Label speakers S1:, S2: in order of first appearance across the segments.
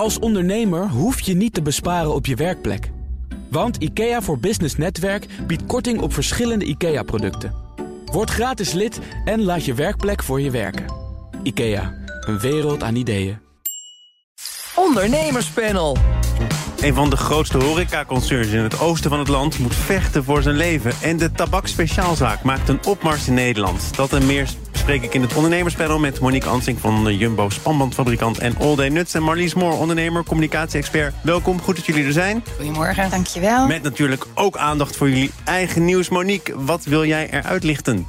S1: Als ondernemer hoef je niet te besparen op je werkplek. Want IKEA voor Business Netwerk biedt korting op verschillende IKEA-producten. Word gratis lid en laat je werkplek voor je werken. IKEA, een wereld aan ideeën.
S2: Ondernemerspanel.
S3: Een van de grootste horecaconcerns in het oosten van het land moet vechten voor zijn leven. En de tabakspeciaalzaak maakt een opmars in Nederland. Dat en meer bespreek ik in het ondernemerspanel met Monique Ansing van de Jumbo Spanbandfabrikant en All Day Nuts. En Marlies Moor, ondernemer, communicatie-expert. Welkom, goed dat jullie er zijn.
S4: Goedemorgen. Dankjewel.
S3: Met natuurlijk ook aandacht voor jullie eigen nieuws. Monique, wat wil jij eruit lichten?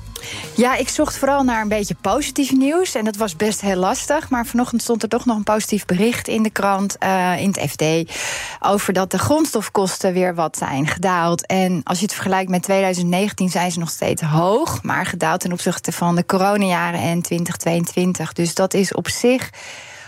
S4: Ja, ik zocht vooral naar een beetje positief nieuws. En dat was best heel lastig. Maar vanochtend stond er toch nog een positief bericht in de krant, uh, in het FD. Over dat de grondstofkosten weer wat zijn gedaald. En als je het vergelijkt met 2019 zijn ze nog steeds hoog. Maar gedaald ten opzichte van de coronajaren en 2022. Dus dat is op zich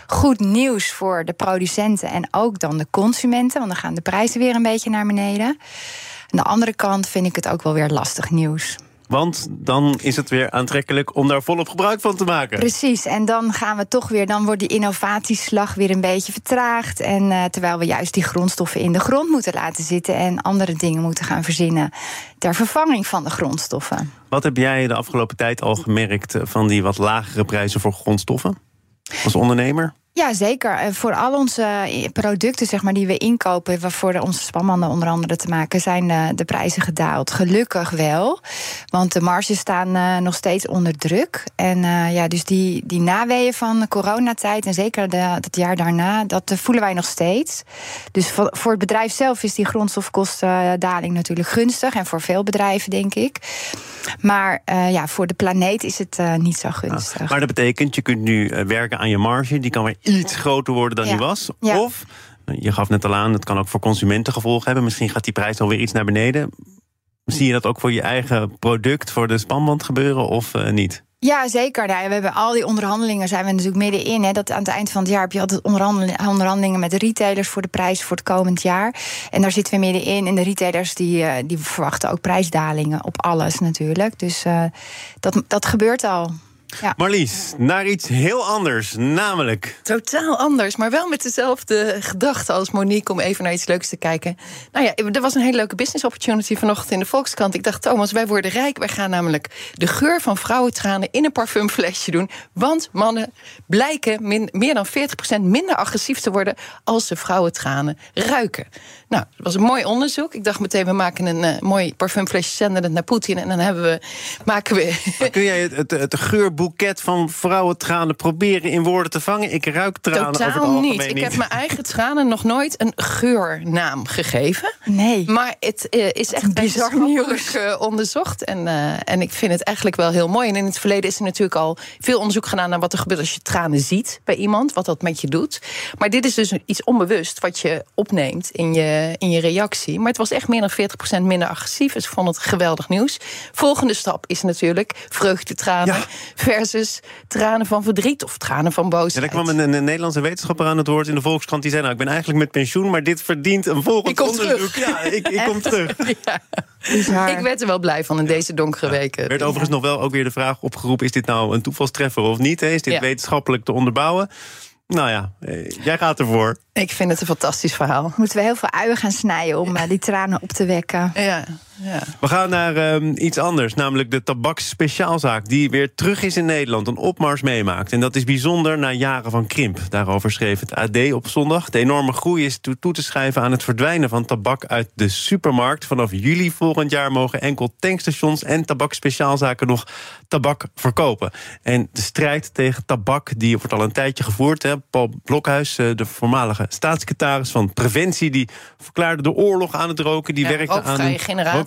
S4: goed nieuws voor de producenten en ook dan de consumenten. Want dan gaan de prijzen weer een beetje naar beneden. Aan de andere kant vind ik het ook wel weer lastig nieuws.
S3: Want dan is het weer aantrekkelijk om daar volop gebruik van te maken.
S4: Precies, en dan gaan we toch weer, dan wordt die innovatieslag weer een beetje vertraagd. En uh, terwijl we juist die grondstoffen in de grond moeten laten zitten en andere dingen moeten gaan verzinnen ter vervanging van de grondstoffen.
S3: Wat heb jij de afgelopen tijd al gemerkt van die wat lagere prijzen voor grondstoffen? Als ondernemer?
S4: Ja, zeker. Voor al onze producten zeg maar, die we inkopen, waarvoor onze spanbanden onder andere te maken, zijn de, de prijzen gedaald. Gelukkig wel. Want de marges staan nog steeds onder druk. En uh, ja, dus die, die naweeën van de coronatijd en zeker de, het jaar daarna, dat voelen wij nog steeds. Dus voor, het bedrijf zelf is die grondstofkostendaling natuurlijk gunstig. En voor veel bedrijven, denk ik. Maar ja, voor de planeet is het niet zo gunstig.
S3: Ja, maar dat betekent, je kunt nu werken aan je marge. Die kan weer iets groter worden dan
S4: ja.
S3: die was.
S4: Ja.
S3: Of, je gaf net al aan, het kan ook voor consumenten gevolgen hebben. Misschien gaat die prijs alweer iets naar beneden. Zie je dat ook voor je eigen product, voor de spanband gebeuren of uh, niet?
S4: Ja, zeker. Nou, we hebben al die onderhandelingen zijn we natuurlijk middenin. Hè, dat aan het eind van het jaar heb je altijd onderhandelingen met de retailers voor de prijs voor het komend jaar. En daar zitten we middenin. En de retailers die, uh, die verwachten ook prijsdalingen op alles natuurlijk. Dus uh, dat, dat gebeurt al. Ja.
S3: Marlies, naar iets heel anders, namelijk...
S2: Totaal anders, maar wel met dezelfde gedachte als Monique... om even naar iets leuks te kijken. Nou ja, er was een hele leuke business opportunity vanochtend in de Volkskrant. Ik dacht, Thomas, wij worden rijk. Wij gaan namelijk de geur van vrouwentranen in een parfumflesje doen. Want mannen blijken min, meer dan 40% minder agressief te worden... als ze vrouwentranen ruiken. Nou, dat was een mooi onderzoek. Ik dacht meteen, we maken een uh, mooi parfumflesje, zenden het naar Poetin... en dan hebben we, maken we...
S3: Maar kun jij het, het, het geurboeket van vrouwentranen proberen in woorden te vangen? Ik ruik tranen
S2: Totaal
S3: over het algemeen
S2: niet. Ik heb mijn eigen tranen nog nooit een geurnaam gegeven.
S4: Nee.
S2: Maar het uh, is echt bizar nieuws uh, onderzocht. En, uh, en ik vind het eigenlijk wel heel mooi. En in het verleden is er natuurlijk al veel onderzoek gedaan... naar wat er gebeurt als je tranen ziet bij iemand. Wat dat met je doet. Maar dit is dus iets onbewust wat je opneemt in je, in je reactie. Maar het was echt meer dan 40% minder agressief. Dus ik vond het geweldig nieuws. Volgende stap is natuurlijk vreugdetranen...
S3: Ja.
S2: Versus tranen van verdriet of tranen van boosheid.
S3: Ja, daar kwam een, Nederlandse wetenschapper aan het woord in de Volkskrant. Die zei, nou, ik ben eigenlijk met pensioen... maar dit verdient een volgend
S2: Ik kom
S3: onderzoek.
S2: terug.
S3: Ja, ik, ik kom terug.
S2: Ja. Ik werd er wel blij van in deze donkere weken.
S3: Er werd overigens nog wel ook weer de vraag opgeroepen... is dit nou een toevalstreffer of niet? Is dit
S2: Ja.
S3: wetenschappelijk te onderbouwen? Nou ja, eh, jij gaat ervoor.
S2: Ik vind het een fantastisch verhaal.
S4: Moeten we heel veel uien gaan snijden om uh, die tranen op te wekken.
S2: Ja, ja.
S3: We gaan naar um, iets anders, namelijk de tabaksspeciaalzaak... die weer terug is in Nederland, een opmars meemaakt. En dat is bijzonder na jaren van krimp. Daarover schreef het AD op zondag. De enorme groei is toe, toe te schrijven aan het verdwijnen van tabak uit de supermarkt. Vanaf juli volgend jaar mogen enkel tankstations en tabakspeciaalzaken nog tabak verkopen. En de strijd tegen tabak die wordt al een tijdje gevoerd. Hè. Paul Blokhuis, eh, de voormalige staatssecretaris van Preventie... die verklaarde de oorlog aan het roken. Die
S2: Ja,
S3: werkte aan een.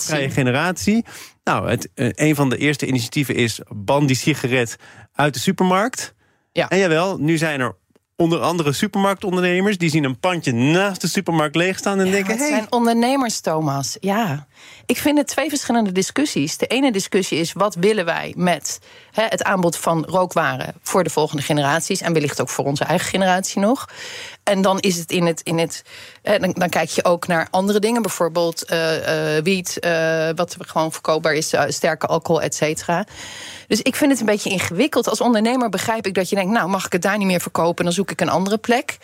S3: Rookvrije generatie. Nou, het, eh, een van de eerste initiatieven is... ban die sigaret uit de supermarkt.
S2: Ja.
S3: En jawel, nu zijn er onder andere supermarktondernemers... die zien een pandje naast de supermarkt leegstaan en
S2: Ja,
S3: denken...
S2: het
S3: hey,
S2: zijn ondernemers, Thomas. Ja. Ik vind het twee verschillende discussies. De ene discussie is wat willen wij met het aanbod van rookwaren voor de volgende generaties en wellicht ook voor onze eigen generatie nog. En dan is het in het. In het dan, kijk je ook naar andere dingen, bijvoorbeeld eh, wiet, eh, wat gewoon verkoopbaar is, sterke alcohol, et cetera. Dus ik vind het een beetje ingewikkeld. Als ondernemer begrijp ik dat je denkt, nou mag ik het daar niet meer verkopen, dan zoek ik een andere plek.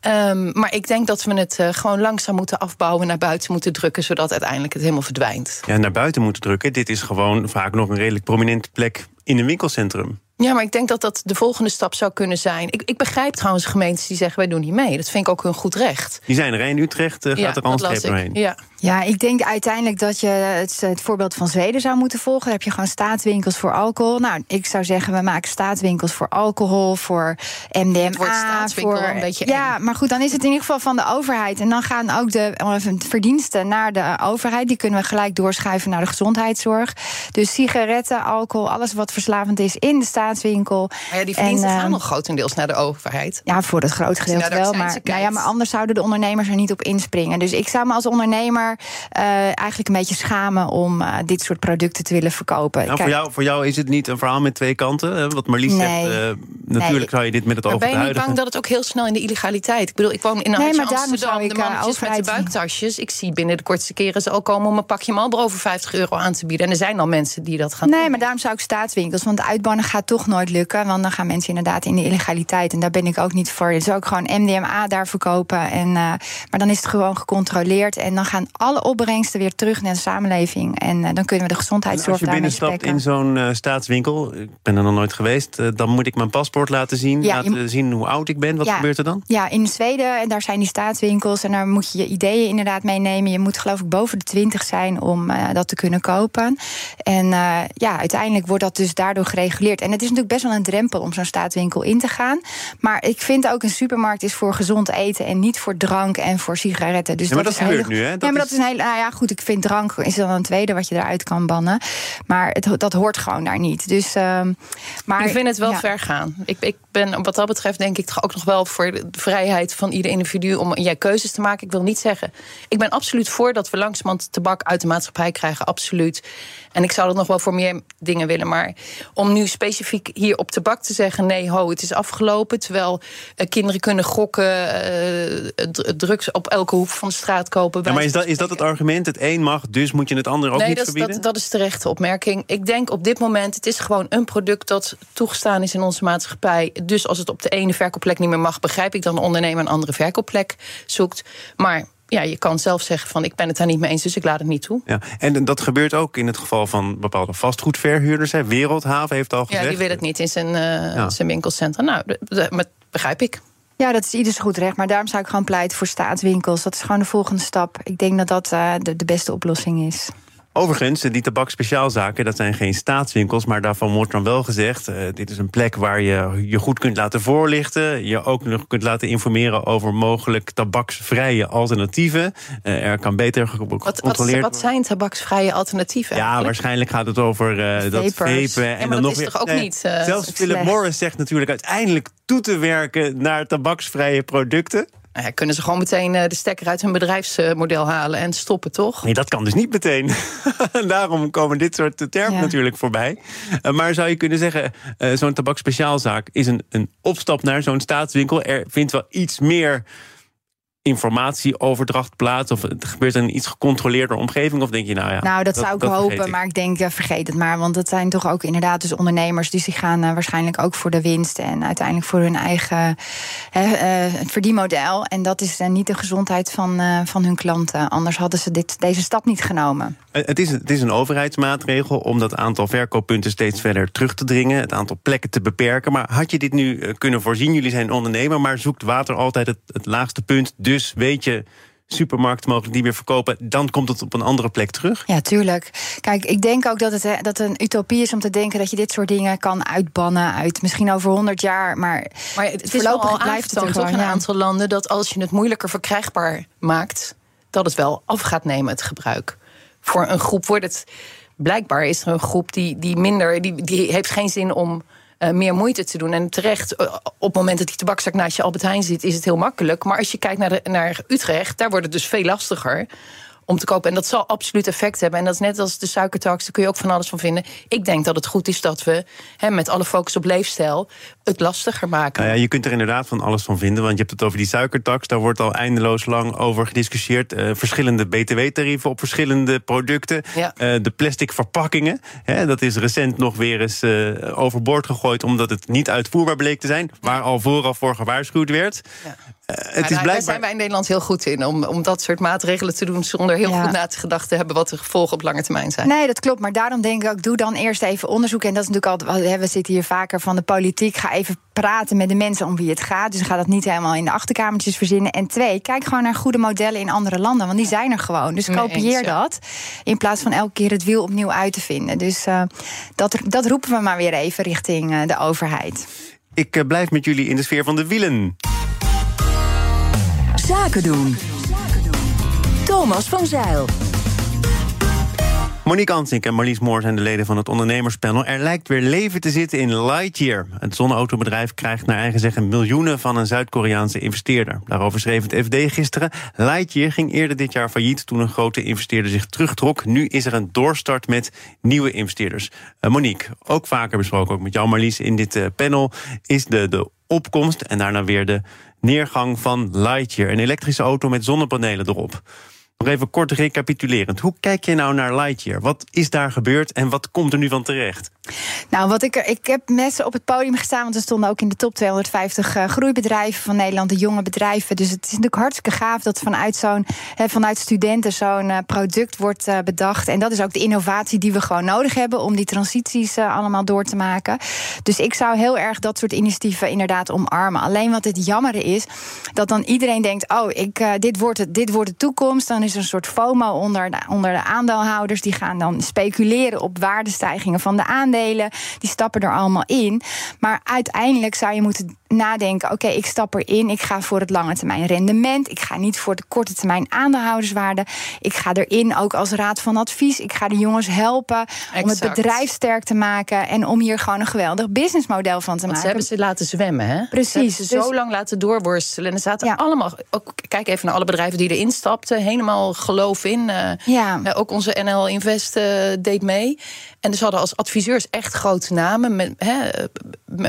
S2: Ehm, maar ik denk dat we het uh, gewoon langzaam moeten afbouwen, naar buiten moeten drukken, zodat uiteindelijk het verdwijnt.
S3: Ja, naar buiten moeten drukken. Dit is gewoon vaak nog een redelijk prominente plek in een winkelcentrum.
S2: Ja, maar ik denk dat dat de volgende stap zou kunnen zijn. Ik, ik begrijp trouwens gemeentes die zeggen wij doen niet mee. Dat vind ik ook een goed recht.
S3: Die zijn er in Utrecht, uh, gaat
S2: ja,
S3: er anders heen.
S2: Ja.
S4: Ja, ik denk uiteindelijk dat je het, het, voorbeeld van Zweden zou moeten volgen. Daar heb je gewoon staatswinkels voor alcohol. Nou, ik zou zeggen, we maken staatswinkels voor alcohol, voor MDMA. voor,
S2: een beetje
S4: ja, maar goed, dan is het in ieder geval van de overheid. En dan gaan ook de verdiensten naar de overheid. Die kunnen we gelijk doorschuiven naar de gezondheidszorg. Dus sigaretten, alcohol, alles wat verslavend is in de staatswinkel.
S2: Maar ja, die verdiensten en, gaan nog grotendeels naar de overheid.
S4: Ja, voor het groot gedeelte wel. Maar, nou ja, maar anders zouden de ondernemers er niet op inspringen. Dus ik zou me als ondernemer uh, eigenlijk een beetje schamen om uh, dit soort producten te willen verkopen.
S3: Nou, voor, jou, voor jou is het niet een verhaal met twee kanten. Wat Marlies nee. zegt, uh, natuurlijk nee. zou je dit met het oog
S2: Ben je
S3: niet
S2: bang dat het ook heel snel in de illegaliteit? Ik bedoel, ik woon in
S4: nee, maar
S2: Amsterdam.
S4: Ik,
S2: de mannetjes met de buiktasjes. Ik zie binnen de kortste keren ze al komen om een pakje Marlboro over 50 euro aan te bieden. En er zijn al mensen die dat gaan
S4: nee,
S2: doen.
S4: maar daarom zou ik staatswinkels. Want uitbannen gaat toch nooit lukken. Want dan gaan mensen inderdaad in de illegaliteit. En daar ben ik ook niet voor. Dus ook gewoon MDMA daar verkopen. En, uh, maar dan is het gewoon gecontroleerd. En dan gaan alle opbrengsten weer terug naar de samenleving. En uh, dan kunnen we de gezondheidszorg daarmee
S3: Als je binnenstapt in zo'n uh, staatswinkel, ik ben er nog nooit geweest, dan moet ik mijn paspoort laten zien. Ja, laten zien hoe oud ik ben. Wat
S4: ja,
S3: gebeurt er dan?
S4: Ja, in Zweden, en daar zijn die staatswinkels. En daar moet je je ideeën inderdaad meenemen. Je moet geloof ik boven de 20 zijn om dat te kunnen kopen. En ja, uiteindelijk wordt dat dus daardoor gereguleerd. En het is natuurlijk best wel een drempel om zo'n staatswinkel in te gaan. Maar ik vind ook een supermarkt is voor gezond eten en niet voor drank en voor sigaretten. Dus
S3: ja, maar
S4: dat,
S3: dat,
S4: is
S3: gebeurt nu, hè?
S4: Dat ja, maar is... dat is een hele. Nou ja, goed, ik vind drank is dan een tweede wat je eruit kan bannen. Maar het, dat hoort gewoon daar niet. Dus, uh, maar,
S2: ik vind het wel ja. ver gaan. Ik, ik ben wat dat betreft denk ik toch ook nog wel voor de vrijheid van ieder individu om jij keuzes te maken. Ik wil niet zeggen. Ik ben absoluut voor dat we langzamerhand tabak uit de maatschappij krijgen. Absoluut. En ik zou dat nog wel voor meer dingen willen. Maar om nu specifiek hier op tabak te zeggen: nee, ho, het is afgelopen. Terwijl uh, kinderen kunnen gokken, uh, drugs op elke hoek van de straat kopen.
S3: Ja, maar is dat, is dat het argument? Het een mag, dus moet je het ander ook
S2: nee,
S3: niet
S2: dat,
S3: verbieden?
S2: Dat, dat is terecht opmerking. Ik denk op dit moment: het is gewoon een product dat toegestaan is in onze maatschappij. Dus als het op de ene verkoopplek niet meer mag, begrijp ik dat een ondernemer een andere verkoopplek zoekt. Maar ja, je kan zelf zeggen van ik ben het daar niet mee eens, dus ik laat het niet toe.
S3: Ja, en dat gebeurt ook in het geval van bepaalde vastgoedverhuurders. Hè. Wereldhaven heeft al gezegd.
S2: Ja, die wil het niet in zijn, uh, ja. zijn winkelcentrum. Nou, dat begrijp ik.
S4: Ja, dat is ieders goed recht. Maar daarom zou ik gewoon pleiten voor staatswinkels. Dat is gewoon de volgende stap. Ik denk dat dat de, de beste oplossing is.
S3: Overigens, die tabakspeciaalzaken, dat zijn geen staatswinkels, maar daarvan wordt dan wel gezegd: uh, dit is een plek waar je je goed kunt laten voorlichten, je ook nog kunt laten informeren over mogelijk tabaksvrije alternatieven. Uh, er kan beter gecontroleerd
S2: wat, wat, wat zijn tabaksvrije alternatieven?
S3: Ja,
S2: eigenlijk?
S3: waarschijnlijk gaat het over uh, dat vapen en dan
S2: dat
S3: nog
S2: is
S3: weer.
S2: toch ook niet.
S3: zelfs Philip Morris zegt natuurlijk uiteindelijk toe te werken naar tabaksvrije producten.
S2: Nou ja, kunnen ze gewoon meteen de stekker uit hun bedrijfsmodel halen en stoppen, toch?
S3: Nee, dat kan dus niet meteen. Daarom komen dit soort termen ja. natuurlijk voorbij. Uh, maar zou je kunnen zeggen, uh, zo'n tabakspeciaalzaak is een, een opstap naar zo'n staatswinkel. Er vindt wel iets meer informatieoverdracht plaats? Of het gebeurt in een iets gecontroleerder omgeving? Of denk je, nou ja.
S4: Nou, dat, dat zou ik
S3: dat
S4: hopen,
S3: ik.
S4: maar ik denk, uh, vergeet het maar. Want het zijn toch ook inderdaad dus ondernemers. Dus die gaan uh, waarschijnlijk ook voor de winst. En uiteindelijk voor hun eigen uh, verdienmodel. En dat is niet de gezondheid van, van hun klanten. Anders hadden ze dit, deze stap niet genomen.
S3: Het is, het is een overheidsmaatregel om dat aantal verkooppunten steeds verder terug te dringen. Het aantal plekken te beperken. Maar had je dit nu kunnen voorzien? Jullie zijn ondernemer, maar zoekt water altijd het, het laagste punt. Dus weet je, supermarkten mogen niet meer verkopen, dan komt het op een andere plek terug?
S4: Ja, tuurlijk. Kijk, ik denk ook dat het dat een utopie is om te denken dat je dit soort dingen kan uitbannen uit misschien over 100 jaar. Maar,
S2: maar het, het is wel al blijft het er toch in een aantal landen dat als je het moeilijker verkrijgbaar maakt, dat het wel af gaat nemen, het gebruik. Voor een groep wordt het. Blijkbaar is er een groep die, die minder. Die, die heeft geen zin om uh, meer moeite te doen. En terecht, uh, op het moment dat die tabakzak naast je Albert Heijn zit, is het heel makkelijk. Maar als je kijkt naar, de, naar Utrecht, daar wordt het dus veel lastiger om te kopen. En dat zal absoluut effect hebben. En dat is net als de suikertax, daar kun je ook van alles van vinden. Ik denk dat het goed is dat we hè, met alle focus op leefstijl het lastiger maken.
S3: Nou ja, je kunt er inderdaad van alles van vinden. Want je hebt het over die suikertax. Daar wordt al eindeloos lang over gediscussieerd. Uh, verschillende btw-tarieven op verschillende producten.
S2: Ja.
S3: Uh, de plastic verpakkingen. Hè, dat is recent nog weer eens uh, overboord gegooid. omdat het niet uitvoerbaar bleek te zijn. Waar al vooraf voor gewaarschuwd werd.
S2: Het is blijkbaar... Daar zijn wij in Nederland heel goed in om, om dat soort maatregelen te doen zonder heel ja. goed na te gedacht te hebben wat de gevolgen op lange termijn zijn.
S4: Nee, dat klopt. Maar daarom denk ik ook, doe dan eerst even onderzoek. En dat is natuurlijk altijd, we zitten hier vaker van de politiek. Ga even praten met de mensen om wie het gaat. Dus ga dat niet helemaal in de achterkamertjes verzinnen. En twee, kijk gewoon naar goede modellen in andere landen. Want die zijn er gewoon. Dus kopieer eens, ja. dat. In plaats van elke keer het wiel opnieuw uit te vinden. Dus uh, dat, dat roepen we maar weer even richting uh, de overheid.
S3: Ik uh, blijf met jullie in de sfeer van de wielen.
S5: Zaken doen. Thomas van Zeil.
S3: Monique Ansink en Marlies Moor zijn de leden van het ondernemerspanel. Er lijkt weer leven te zitten in Lightyear. Het zonneautobedrijf krijgt naar eigen zeggen miljoenen van een Zuid-Koreaanse investeerder. Daarover schreef het FD gisteren. Lightyear ging eerder dit jaar failliet toen een grote investeerder zich terugtrok. Nu is er een doorstart met nieuwe investeerders. Uh, Monique, ook vaker besproken, ook met jou Marlies in dit uh, panel, is de, de opkomst en daarna weer de neergang van Lightyear. Een elektrische auto met zonnepanelen erop. Nog even kort recapitulerend. Hoe kijk je nou naar Lightyear? Wat is daar gebeurd en wat komt er nu van terecht?
S4: Nou, wat ik, ik heb mensen op het podium gestaan, want ze stonden ook in de top 250 uh, groeibedrijven van Nederland, de jonge bedrijven. Dus het is natuurlijk hartstikke gaaf dat vanuit zo'n vanuit studenten zo'n uh, product wordt uh, bedacht. En dat is ook de innovatie die we gewoon nodig hebben om die transities allemaal door te maken. Dus ik zou heel erg dat soort initiatieven inderdaad omarmen. Alleen wat het jammer is, dat dan iedereen denkt: oh, ik, dit, wordt het, dit wordt de toekomst. Dan is er een soort FOMO onder de, onder de aandeelhouders. Die gaan dan speculeren op waardestijgingen van de aandelen. Die stappen er allemaal in. Maar uiteindelijk zou je moeten nadenken: oké, okay, ik stap erin. Ik ga voor het lange termijn rendement. Ik ga niet voor de korte termijn aandeelhouderswaarde. Ik ga erin ook als raad van advies. Ik ga de jongens helpen exact. om het bedrijf sterk te maken. En om hier gewoon een geweldig businessmodel van te
S2: Want
S4: maken.
S2: Ze hebben ze laten zwemmen, hè?
S4: Precies.
S2: Ze dus, zo lang laten doorworstelen. En er zaten ja. allemaal. Ook, kijk even naar alle bedrijven die erin stapten. Helemaal geloof in. Uh,
S4: ja.
S2: Uh, ook onze NL Invest uh, deed mee. En ze hadden als adviseurs echt grote namen. Met, hè,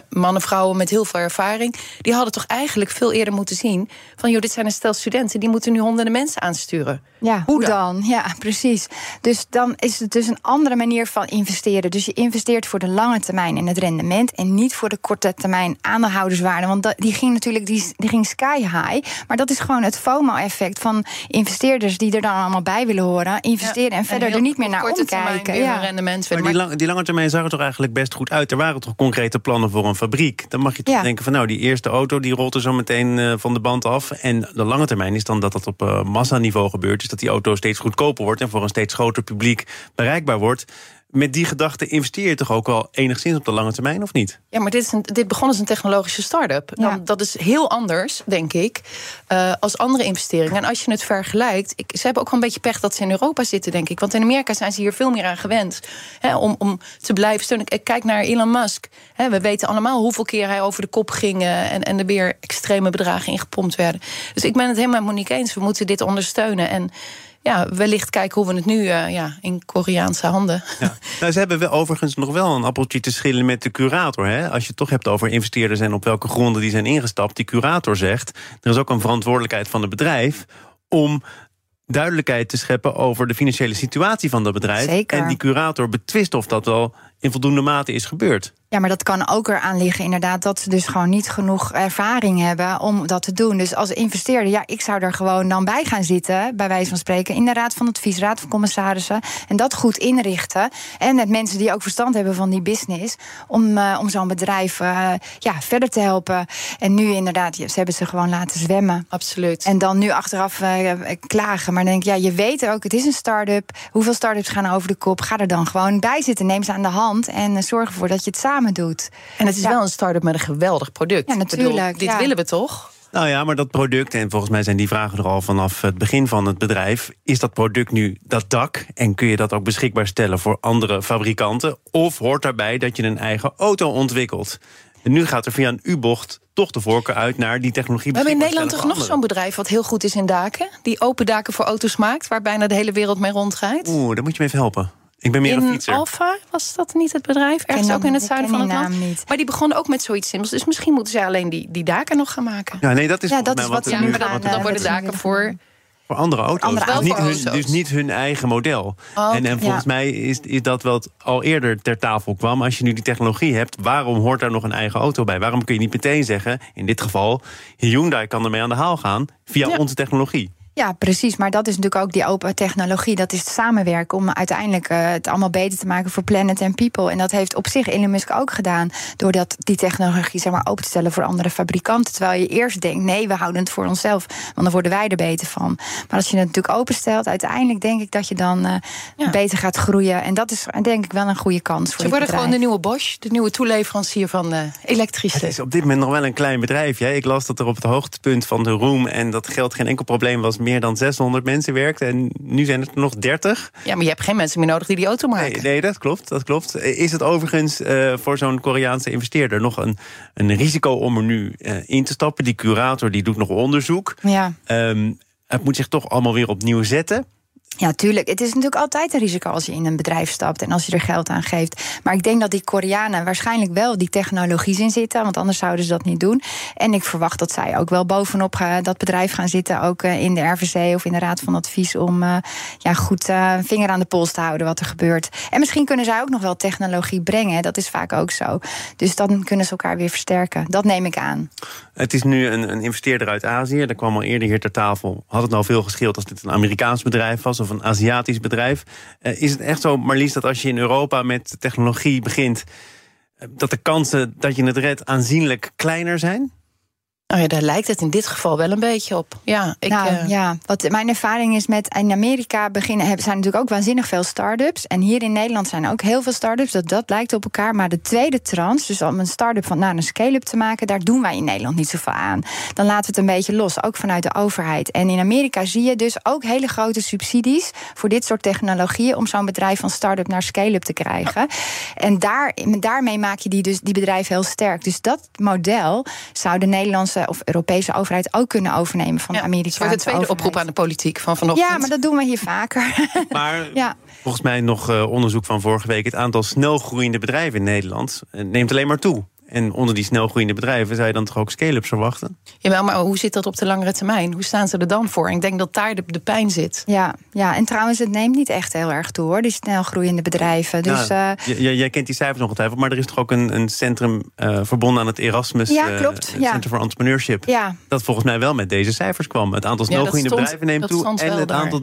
S2: mannen, vrouwen met heel veel ervaring. Die hadden toch eigenlijk veel eerder moeten zien. van joh, dit zijn een stel studenten. die moeten nu honderden mensen aansturen.
S4: Ja, hoe, dan? dan? Ja, precies. Dus dan is het dus een andere manier van investeren. Dus je investeert voor de lange termijn in het rendement. en niet voor de korte termijn aandeelhouderswaarde. Want die ging natuurlijk die, die ging sky high. Maar dat is gewoon het FOMO-effect van investeerders. die er dan allemaal bij willen horen. investeren ja, en verder er niet meer naar omkijken.
S2: Ja. rendement
S3: maar die, lang, die lange termijn zag er toch eigenlijk best goed uit. Er waren toch concrete plannen voor een fabriek. Dan mag je toch ja. denken van nou, die eerste auto die rolt er zo meteen uh, van de band af. En de lange termijn is dan dat dat op uh, massaniveau gebeurt. Dus dat die auto steeds goedkoper wordt en voor een steeds groter publiek bereikbaar wordt met die gedachte investeer je toch ook wel enigszins op de lange termijn, of niet?
S2: Ja, maar dit, is een, dit begon als een technologische start-up. Ja. Dat is heel anders, denk ik, uh, als andere investeringen. En als je het vergelijkt, ik, ze hebben ook wel een beetje pech dat ze in Europa zitten, denk ik. Want in Amerika zijn ze hier veel meer aan gewend hè, om, om te blijven steunen. Ik kijk naar Elon Musk. Hè, we weten allemaal hoeveel keer hij over de kop ging uh, en, en er weer extreme bedragen ingepompt werden. Dus ik ben het helemaal met Monique eens. We moeten dit ondersteunen. En ja, wellicht kijken hoe we het nu uh, ja, in Koreaanse handen.
S3: Ja. Nou, ze hebben wel, overigens nog wel een appeltje te schillen met de curator. Hè? Als je het toch hebt over investeerders en op welke gronden die zijn ingestapt. Die curator zegt, er is ook een verantwoordelijkheid van het bedrijf om duidelijkheid te scheppen over de financiële situatie van dat bedrijf.
S4: Zeker.
S3: En die curator betwist of dat wel in voldoende mate is gebeurd.
S4: Ja, maar dat kan ook eraan liggen, inderdaad, dat ze dus gewoon niet genoeg ervaring hebben om dat te doen. Dus als investeerder, ja, ik zou er gewoon dan bij gaan zitten, bij wijze van spreken, in de Raad van Advies, Raad van Commissarissen. En dat goed inrichten. En met mensen die ook verstand hebben van die business, om, uh, om zo'n bedrijf uh, ja, verder te helpen. En nu inderdaad, ze hebben ze gewoon laten zwemmen.
S2: Absoluut.
S4: En dan nu achteraf uh, klagen. Maar dan denk ik, ja, je weet ook, het is een start-up. Hoeveel start-ups gaan over de kop? Ga er dan gewoon bij zitten. Neem ze aan de hand en zorg ervoor dat je het samen doet.
S2: En het is ja. wel een start-up met een geweldig product.
S4: Ja, natuurlijk.
S2: Bedoel, dit
S4: ja.
S2: willen we toch?
S3: Nou ja, maar dat product, en volgens mij zijn die vragen er al vanaf het begin van het bedrijf. Is dat product nu dat dak? En kun je dat ook beschikbaar stellen voor andere fabrikanten? Of hoort daarbij dat je een eigen auto ontwikkelt? En nu gaat er via een U-bocht toch de voorkeur uit naar die technologie.
S2: We hebben in Nederland toch nog zo'n bedrijf wat heel goed is in daken? Die open daken voor auto's maakt, waar bijna de hele wereld mee rondrijdt?
S3: anderen. Oeh, daar moet je me even helpen. Ik ben meer een
S2: In
S3: fietser.
S2: Alfa was dat niet het bedrijf? Ergens ook in het zuiden van het land.
S4: naam niet.
S2: Maar die begon ook met zoiets simpels. Dus misschien moeten zij alleen die, die daken nog gaan maken.
S3: Ja, nee, dat is
S4: Ja, dat is
S3: wat
S4: ze
S3: nu
S4: gaan,
S3: wat
S2: dan worden
S4: ze
S2: daken voor.
S3: andere auto's.
S4: Andere
S3: dus, niet hun, dus niet hun eigen model.
S2: Oh,
S3: en, en volgens
S4: Ja.
S3: mij is, is dat wat al eerder ter tafel kwam. Als je nu die technologie hebt, waarom hoort daar nog een eigen auto bij? Waarom kun je niet meteen zeggen, in dit geval, Hyundai kan ermee aan de haal gaan via
S2: Ja.
S3: onze technologie?
S4: Ja, precies. Maar dat is natuurlijk ook die open technologie. Dat is het samenwerken om uiteindelijk eh, het allemaal beter te maken voor planet en people. En dat heeft op zich Elon Musk ook gedaan. Doordat die technologie zeg maar, open te stellen voor andere fabrikanten. Terwijl je eerst denkt, nee, we houden het voor onszelf. Want dan worden wij er beter van. Maar als je het natuurlijk openstelt, uiteindelijk denk ik dat je dan eh,
S2: Ja.
S4: beter gaat groeien. En dat is denk ik wel een goede kans voor
S2: Ze worden
S4: bedrijf.
S2: gewoon de nieuwe Bosch, de nieuwe toeleverancier van eh, elektrische.
S3: Het is op dit moment nog wel een klein bedrijf. Hè? Ik las dat er op het hoogtepunt van de roem en dat geld geen enkel probleem was, meer dan 600 mensen werkten. En nu zijn het er nog 30.
S2: Ja, maar je hebt geen mensen meer nodig die die auto maken.
S3: Nee, nee, dat klopt, dat klopt. Is het overigens eh, voor zo'n Koreaanse investeerder nog een, een risico om er nu eh, in te stappen? Die curator die doet nog onderzoek.
S4: Ja.
S3: Ehm, het moet zich toch allemaal weer opnieuw zetten.
S4: Ja, tuurlijk. Het is natuurlijk altijd een risico als je in een bedrijf stapt en als je er geld aan geeft. Maar ik denk dat die Koreanen waarschijnlijk wel die technologie in zitten, want anders zouden ze dat niet doen. En ik verwacht dat zij ook wel bovenop gaan, dat bedrijf gaan zitten, ook eh, in de RVC of in de Raad van Advies, om eh, ja, goed eh, vinger aan de pols te houden wat er gebeurt. En misschien kunnen zij ook nog wel technologie brengen. Dat is vaak ook zo. Dus dan kunnen ze elkaar weer versterken. Dat neem ik aan.
S3: Het is nu een, een investeerder uit Azië. Daar kwam al eerder hier ter tafel. Had het nou veel gescheeld als dit een Amerikaans bedrijf was of een Aziatisch bedrijf? Eh, is het echt zo, Marlies, dat als je in Europa met technologie begint, eh, dat de kansen dat je het redt aanzienlijk kleiner zijn?
S2: Oh ja, daar lijkt het in dit geval wel een beetje op. Ja, ik,
S4: nou,
S2: eh,
S4: ja, wat mijn ervaring is met in Amerika beginnen hebben zijn natuurlijk ook waanzinnig veel start-ups. En hier in Nederland zijn ook heel veel start-ups. Dat, dat lijkt op elkaar. Maar de tweede trans, dus om een start-up van naar een scale-up te maken, daar doen wij in Nederland niet zoveel aan. Dan laten we het een beetje los, ook vanuit de overheid. En in Amerika zie je dus ook hele grote subsidies voor dit soort technologieën om zo'n bedrijf van start-up naar scale-up te krijgen. En daar, daarmee maak je die, dus, die bedrijven heel sterk. Dus dat model zou de Nederlandse of Europese overheid ook kunnen overnemen van
S2: ja,
S4: de
S2: het
S4: Amerikaanse
S2: wordt de tweede
S4: overheid.
S2: oproep aan de politiek van vanochtend.
S4: Ja, maar dat doen we hier vaker.
S3: Maar
S4: ja.
S3: volgens mij nog eh, onderzoek van vorige week... het aantal snelgroeiende bedrijven in Nederland eh, neemt alleen maar toe. En onder die snelgroeiende bedrijven zou je dan toch ook scale-ups verwachten?
S2: Jawel, maar hoe zit dat op de langere termijn? Hoe staan ze er dan voor? En ik denk dat daar de, de pijn zit.
S4: Ja, ja, en trouwens, het neemt niet echt heel erg toe hoor, die snel groeiende bedrijven. Dus
S3: Ja,
S4: eh,
S3: j- j- jij kent die cijfers ongetwijfeld, maar er is toch ook een, een centrum eh, verbonden aan het Erasmus
S4: Ja,
S3: eh,
S4: klopt, ja.
S3: Center for Entrepreneurship.
S4: ja,
S3: Dat volgens mij wel met deze cijfers kwam. Het aantal snelgroeiende
S2: stond-
S3: bedrijven neemt toe en het
S2: daar.
S3: aantal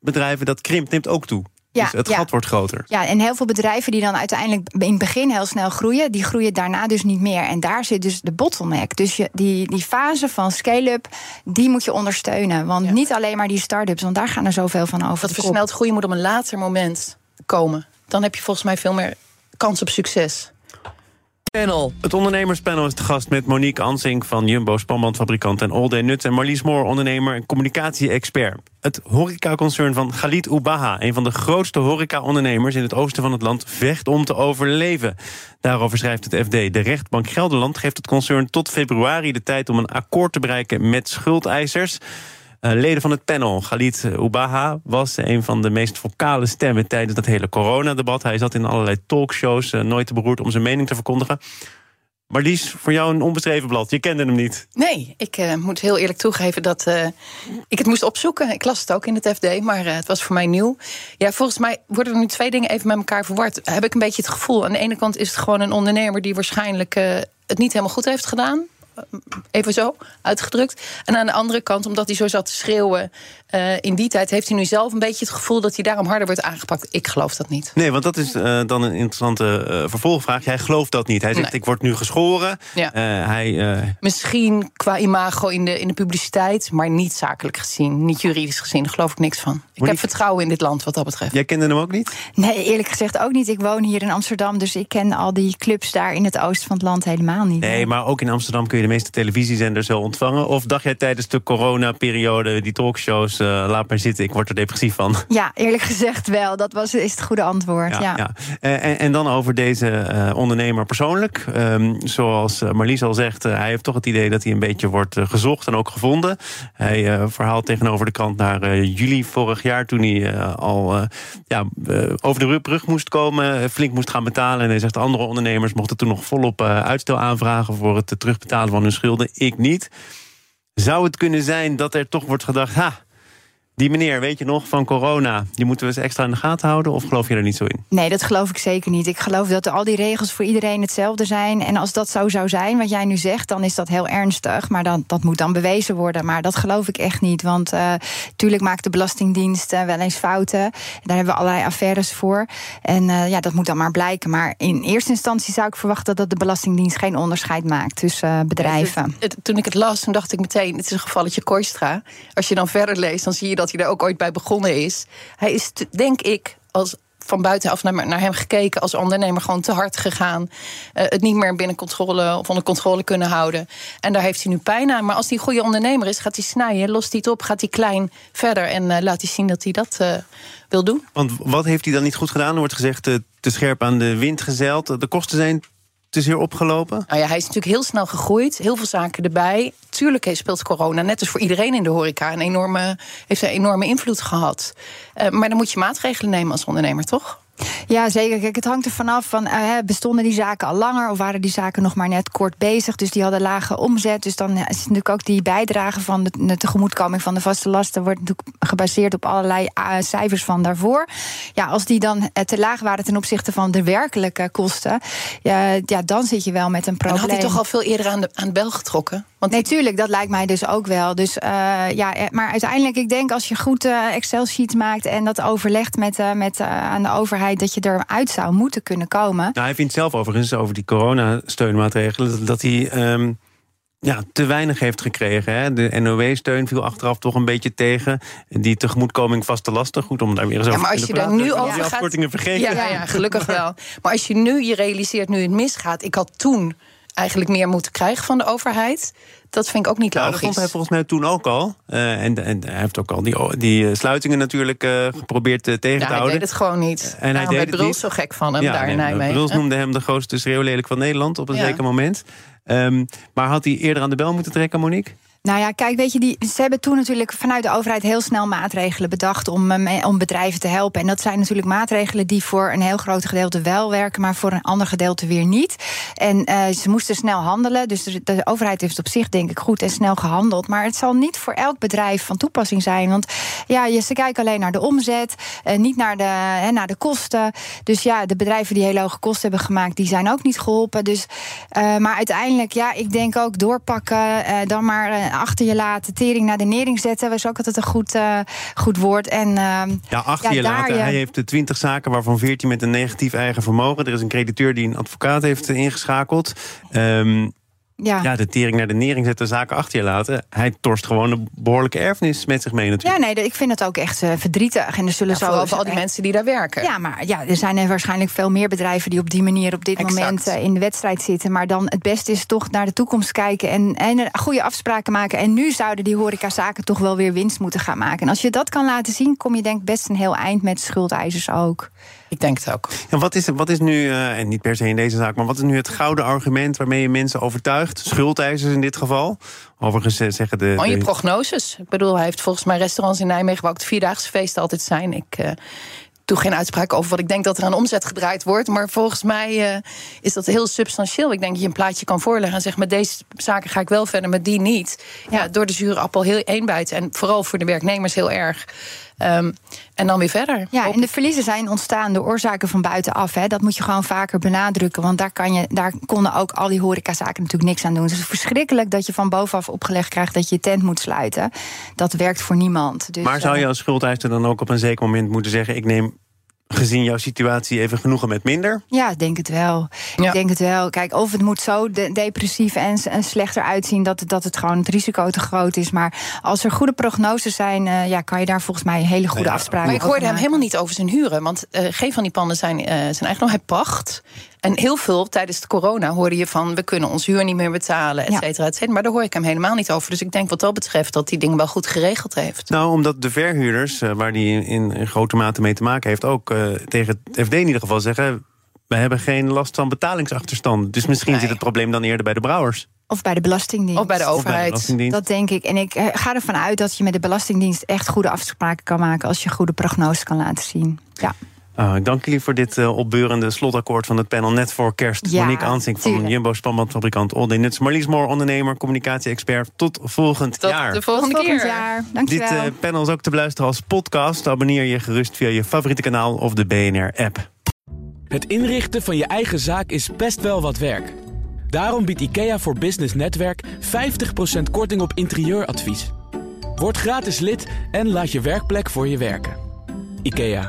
S3: bedrijven dat krimpt neemt ook toe.
S4: Ja,
S3: dus het
S4: ja.
S3: gat wordt groter.
S4: ja, en heel veel bedrijven die dan uiteindelijk in het begin heel snel groeien, die groeien daarna dus niet meer. En daar zit dus de bottleneck. Dus je, die, die fase van scale-up, die moet je ondersteunen. Want
S2: Ja.
S4: niet alleen maar die start-ups, want daar gaan er zoveel van over.
S2: Dat versneld groeien moet op een later moment komen. Dan heb je volgens mij veel meer kans op succes.
S1: Panel.
S3: Het ondernemerspanel is te gast met Monique Ansink van Jumbo, spanbandfabrikant en All Day Nuts... en Marlies Moor, ondernemer en communicatie-expert. Het horecaconcern van Galit Ubaha, een van de grootste horeca-ondernemers... in het oosten van het land, vecht om te overleven. Daarover schrijft het FD. De rechtbank Gelderland geeft het concern tot februari de tijd... om een akkoord te bereiken met schuldeisers... Eh, leden van het panel, Galit Ubaha, was een van de meest vocale stemmen tijdens dat hele coronadebat. Hij zat in allerlei talkshows, eh, nooit te beroerd om zijn mening te verkondigen. Maar Lies, voor jou een onbeschreven blad. Je kende hem niet.
S2: Nee, ik eh, moet heel eerlijk toegeven dat ik het moest opzoeken. Ik las het ook in het FD, maar het was voor mij nieuw. Ja, volgens mij worden er nu twee dingen even met elkaar verward. Heb ik een beetje het gevoel. Aan de ene kant is het gewoon een ondernemer die waarschijnlijk het niet helemaal goed heeft gedaan. Even zo uitgedrukt. En aan de andere kant, omdat hij zo zat te schreeuwen eh, in die tijd, heeft hij nu zelf een beetje het gevoel dat hij daarom harder wordt aangepakt. Ik geloof dat niet.
S3: Nee, want dat is eh, dan een interessante eh, vervolgvraag. Jij gelooft dat niet. Hij zegt,
S2: Nee.
S3: ik word nu geschoren.
S2: Ja.
S3: Eh, hij, eh,
S2: Misschien qua imago in de, in de publiciteit, maar niet zakelijk gezien, niet juridisch gezien. Daar geloof ik niks van. Ik heb vertrouwen in dit land wat dat betreft.
S3: jij kende hem ook niet?
S4: Nee, eerlijk gezegd ook niet. Ik woon hier in Amsterdam, dus ik ken al die clubs daar in het oosten van het land helemaal niet.
S3: Nee, maar ook in Amsterdam kun je je de meeste televisiezenders wel ontvangen? Of dacht jij tijdens de coronaperiode, die talkshows, uh, laat maar zitten, ik word er depressief van?
S4: Ja, eerlijk gezegd wel. Dat was, is het goede antwoord. Ja, ja.
S3: En, en, dan over deze ondernemer persoonlijk. Um, zoals Marlies al zegt, hij heeft toch het idee dat hij een beetje wordt gezocht en ook gevonden. Hij verhaalt tegenover de krant naar juli vorig jaar, toen hij al ja, over de brug moest komen, flink moest gaan betalen. En hij zegt, andere ondernemers mochten toen nog volop uitstel aanvragen voor het terugbetalen van hun schulden. Ik niet. Zou het kunnen zijn dat er toch wordt gedacht... ha, die meneer, weet je nog, van corona, die moeten we eens extra in de gaten houden? Of geloof je er niet zo in?
S4: Nee, dat geloof ik zeker niet. Ik geloof dat al die regels voor iedereen hetzelfde zijn. En als dat zo zou zijn, wat jij nu zegt, dan is dat heel ernstig. Maar dan, dat moet dan bewezen worden. Maar dat geloof ik echt niet. Want uh, tuurlijk maakt de Belastingdienst uh, wel eens fouten. Daar hebben we allerlei affaires voor. En uh, ja, dat moet dan maar blijken. Maar in eerste instantie zou ik verwachten dat de Belastingdienst geen onderscheid maakt tussen bedrijven.
S2: toen ik het las, toen dacht ik meteen: het is een gevalletje Koistra. Als je dan verder leest, dan zie je dat hij er ook ooit bij begonnen is. Hij is, denk ik, als van buitenaf naar, naar hem gekeken als ondernemer gewoon te hard gegaan. Uh, het niet meer binnen controle of onder controle kunnen houden. En daar heeft hij nu pijn aan. Maar als hij een goede ondernemer is, gaat hij snijden, lost hij het op, gaat hij klein verder en uh, laat hij zien dat hij dat uh, wil doen.
S3: Want wat heeft hij dan niet goed gedaan? Er wordt gezegd te scherp aan de wind gezeild. De kosten zijn is hier opgelopen?
S2: Nou ja, hij is natuurlijk heel snel gegroeid. Heel veel zaken erbij. Tuurlijk speelt corona, net als voor iedereen in de horeca... Een enorme, heeft een enorme invloed gehad. Uh, maar dan moet je maatregelen nemen als ondernemer, toch?
S4: Ja, zeker. Kijk, het hangt er vanaf van uh, bestonden die zaken al langer of waren die zaken nog maar net kort bezig. Dus die hadden lage omzet. Dus dan is natuurlijk ook die bijdrage van de, tegemoetkoming van de vaste lasten wordt natuurlijk gebaseerd op allerlei uh, cijfers van daarvoor. Ja, als die dan te laag waren ten opzichte van de werkelijke kosten, ja, ja dan zit je wel met een probleem. En
S2: had hij toch al veel eerder aan de, aan de bel getrokken?
S4: Want nee, tuurlijk, dat lijkt mij dus ook wel. Dus ja, maar uiteindelijk, ik denk als je goed Excel-sheets maakt en dat overlegt met, met aan de overheid dat je eruit zou moeten kunnen komen.
S3: Nou, hij vindt zelf overigens over die coronasteunmaatregelen dat hij. Um, ja, te weinig heeft gekregen. Hè. De NOW-steun viel achteraf toch een beetje tegen. Die tegemoetkoming vaste lasten. Goed om daar weer eens over
S2: te praten.
S3: Maar
S2: als je daar nu over
S3: gaat... afkortingen vergeten.
S2: Ja, ja, gelukkig wel. Maar als je nu je realiseert, nu het misgaat... ik had toen eigenlijk meer moeten krijgen van de overheid. Dat vind ik ook niet logisch.
S3: dat vond hij volgens mij toen ook al. Uh, en, en hij heeft ook al die, die eh, sluitingen natuurlijk uh, geprobeerd tegen te houden.
S2: hij deed het gewoon niet. En hij deed het niet. zo gek van hem daar in Nijmegen.
S3: Bruls noemde hem de grootste schreeuwlelijk van Nederland op een zeker moment. Um, maar had hij eerder aan de bel moeten trekken, Monique?
S4: Nou ja, kijk, weet je, die, ze hebben toen natuurlijk vanuit de overheid heel snel maatregelen bedacht om, eh, om bedrijven te helpen. En dat zijn natuurlijk maatregelen die voor een heel groot gedeelte wel werken, maar voor een ander gedeelte weer niet. En uh, ze moesten snel handelen. Dus de, overheid heeft op zich, denk ik, goed en snel gehandeld. Maar het zal niet voor elk bedrijf van toepassing zijn. Want ja, ze kijken alleen naar de omzet, uh, niet naar de, hè, naar de kosten. Dus ja, de bedrijven die hele hoge kosten hebben gemaakt, die zijn ook niet geholpen. Dus, maar uiteindelijk, ja, ik denk ook doorpakken, dan maar achter je laten, tering naar de nering zetten, was ook altijd een goed, uh, goed woord. En, uh,
S3: ja, achter je laten. Hij heeft de 20 zaken, waarvan 14 met een negatief eigen vermogen. Er is een crediteur die een advocaat heeft ingeschakeld. Um, ja. ja, de tering naar de nering zetten, zaken achter je laten. Hij torst gewoon een behoorlijke erfenis met zich mee natuurlijk.
S4: Ja, nee, ik vind het ook echt uh, verdrietig. En er zullen
S2: ja, zo... voor al die mensen die daar werken.
S4: Ja, maar ja, er zijn er waarschijnlijk veel meer bedrijven... die op die manier op dit moment uh, in de wedstrijd zitten. Maar dan het beste is toch naar de toekomst kijken... En, en goede afspraken maken. En nu zouden die horecazaken toch wel weer winst moeten gaan maken. En als je dat kan laten zien, kom je denk ik best een heel eind met schuldeisers ook.
S2: Ik denk het ook.
S3: En wat is, wat is nu, uh, en niet per se in deze zaak, maar wat is nu het gouden argument waarmee je mensen overtuigt? Schuldeisers in dit geval. Overigens eh, zeggen de.
S2: Oh, je prognoses. Ik bedoel, hij heeft volgens mij restaurants in Nijmegen waar ook de vierdaagse feesten altijd zijn. Ik. Uh, doe geen uitspraak over wat ik denk dat er aan omzet gedraaid wordt. Maar volgens mij uh, is dat heel substantieel. Ik denk dat je een plaatje kan voorleggen en zeggen: met deze zaken ga ik wel verder, met die niet. Ja, door de zure appel heel eenbijten. En vooral voor de werknemers heel erg. Um, en dan weer verder.
S4: Ja, en de verliezen zijn ontstaan door oorzaken van buitenaf. Hè. Dat moet je gewoon vaker benadrukken. Want daar, kan je, daar konden ook al die horecazaken natuurlijk niks aan doen. Dus het is verschrikkelijk dat je van bovenaf opgelegd krijgt dat je je tent moet sluiten. Dat werkt voor niemand. Dus,
S3: maar zou je eh, als schuldeiser dan ook op een zeker moment moeten zeggen: ik neem gezien jouw situatie even genoegen met minder?
S4: Ja, ik denk het wel.
S2: Ja.
S4: Ik denk het wel. Kijk, of het moet zo de- depressief en, en slechter uitzien dat, het- dat het gewoon het risico te groot is. Maar als er goede prognoses zijn, eh, ja, kan je daar volgens mij hele goede
S3: Ja,
S4: afspraken
S2: Maar ik
S4: over
S2: hoorde hem helemaal niet over zijn huren. Want eh, geen van die panden zijn, eh, zijn eigendom. Hij pacht. En heel veel tijdens de corona hoorde je van... we kunnen ons huur niet meer betalen, et cetera, et cetera. Maar daar hoor ik hem helemaal niet over. Dus ik denk wat dat betreft dat hij dingen wel goed geregeld heeft.
S3: Nou, omdat de verhuurders, eh, waar die in, grote mate mee te maken heeft, ook eh, tegen het FD in ieder geval zeggen. We hebben geen last van betalingsachterstand. Dus misschien
S2: Nee.
S3: zit het probleem dan eerder bij de brouwers.
S4: Of bij de Belastingdienst.
S2: Of bij de
S3: Of bij de
S2: overheid.
S3: Belastingdienst.
S4: Dat denk ik. En ik eh, ga ervan uit dat je met de Belastingdienst echt goede afspraken kan maken als je goede prognoses kan laten zien. Ja.
S3: Ik dank jullie voor dit eh, opbeurende slotakkoord van het panel net voor kerst.
S4: Ja,
S3: Monique Ansink van
S4: tuurlijk.
S3: Jumbo spanbandfabrikant Day Nuts. Marlies Moor, ondernemer, communicatie-expert. Tot volgend
S2: Tot
S3: jaar.
S2: de volgende
S4: Tot volgend
S2: keer.
S4: jaar.
S3: Dit
S4: Dankjewel.
S3: eh, panel is ook te beluisteren als podcast. Abonneer je gerust via je favoriete kanaal of de BNR-app.
S1: Het inrichten van je eigen zaak is best wel wat werk. Daarom biedt IKEA voor Business Netwerk 50% korting op interieuradvies. Word gratis lid en laat je werkplek voor je werken. IKEA,